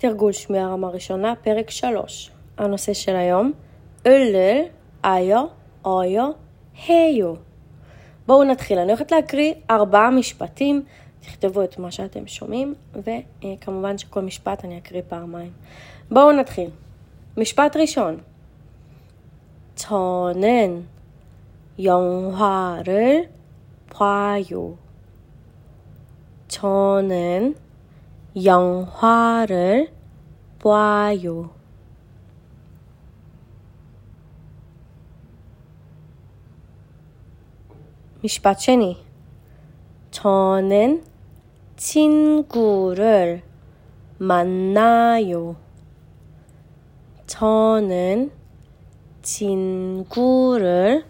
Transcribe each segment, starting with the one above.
תרגול שמיעה רמה ראשונה, פרק 3. הנושא של היום, אולל, איו, אויו, היו. בואו נתחיל. אני הולכת להקריא ארבעה משפטים, תכתבו את מה שאתם שומעים, וכמובן שכל משפט אני אקריא פעמיים. בואו נתחיל. משפט ראשון. 저는 영화를 봐요. 저는 영화를 봐요. משפט שני. 저는 친구를 만나요. 저는 친구를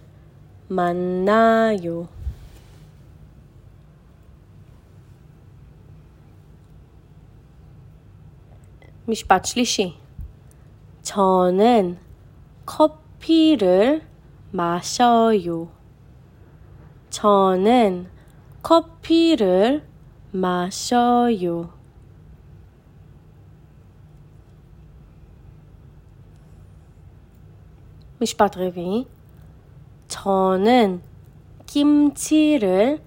만나요. משפט שלישי. 저는 커피를 마셔요. 저는 커피를 마셔요. משפט רביעי. 저는 김치를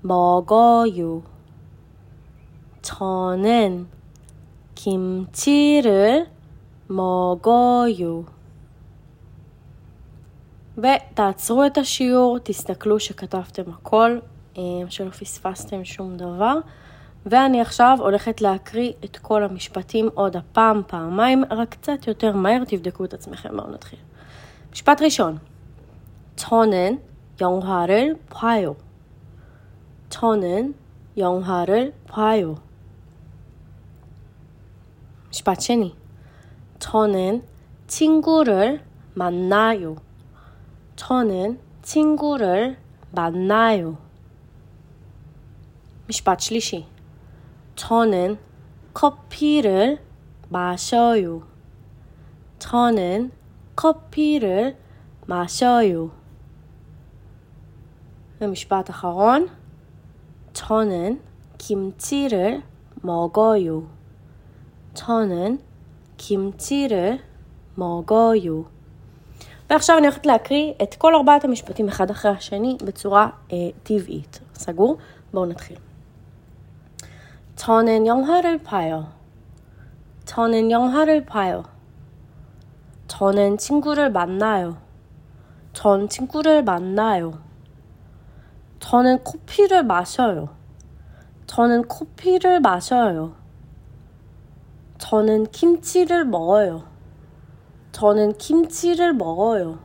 먹어요. 저는 김치를 먹어요. ותעצרו את השיעור, תסתכלו שכתבתם הכל, שלא פספסתם שום דבר. ואני עכשיו הולכת להקריא את כל המשפטים עוד הפעם, פעמיים, רק קצת יותר מהר, תבדקו את עצמכם, בואו נתחיל. משפט ראשון, 저는 영화를 봐요. 저는 영화를 봐요. 슈퍼체니. 저는 친구를 만나요. 저는 친구를 만나요. 슈퍼칠리시. 저는 커피를 마셔요. 저는 커피를 마셔요. 음식바드 하원 저는 김치를 먹어요. 저는 김치를 먹어요. ועכשיו אני הולכת להקריא את כל ארבעת המשפטים אחד אחרי השני בצורה אה, טבעית. סגור? בואו נתחיל. 저는 영화를 봐요. 저는 영화를 봐요. 저는 친구를 만나요. 전 친구를 만나요. 저는 커피를 마셔요. 저는 커피를 마셔요. 저는 김치를 먹어요. 저는 김치를 먹어요.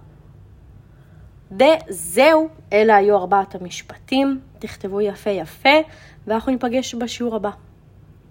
וזהו, אלה היו ארבעת המשפטים. תכתבו יפה יפה, ואנחנו ניפגש בשיעור הבא.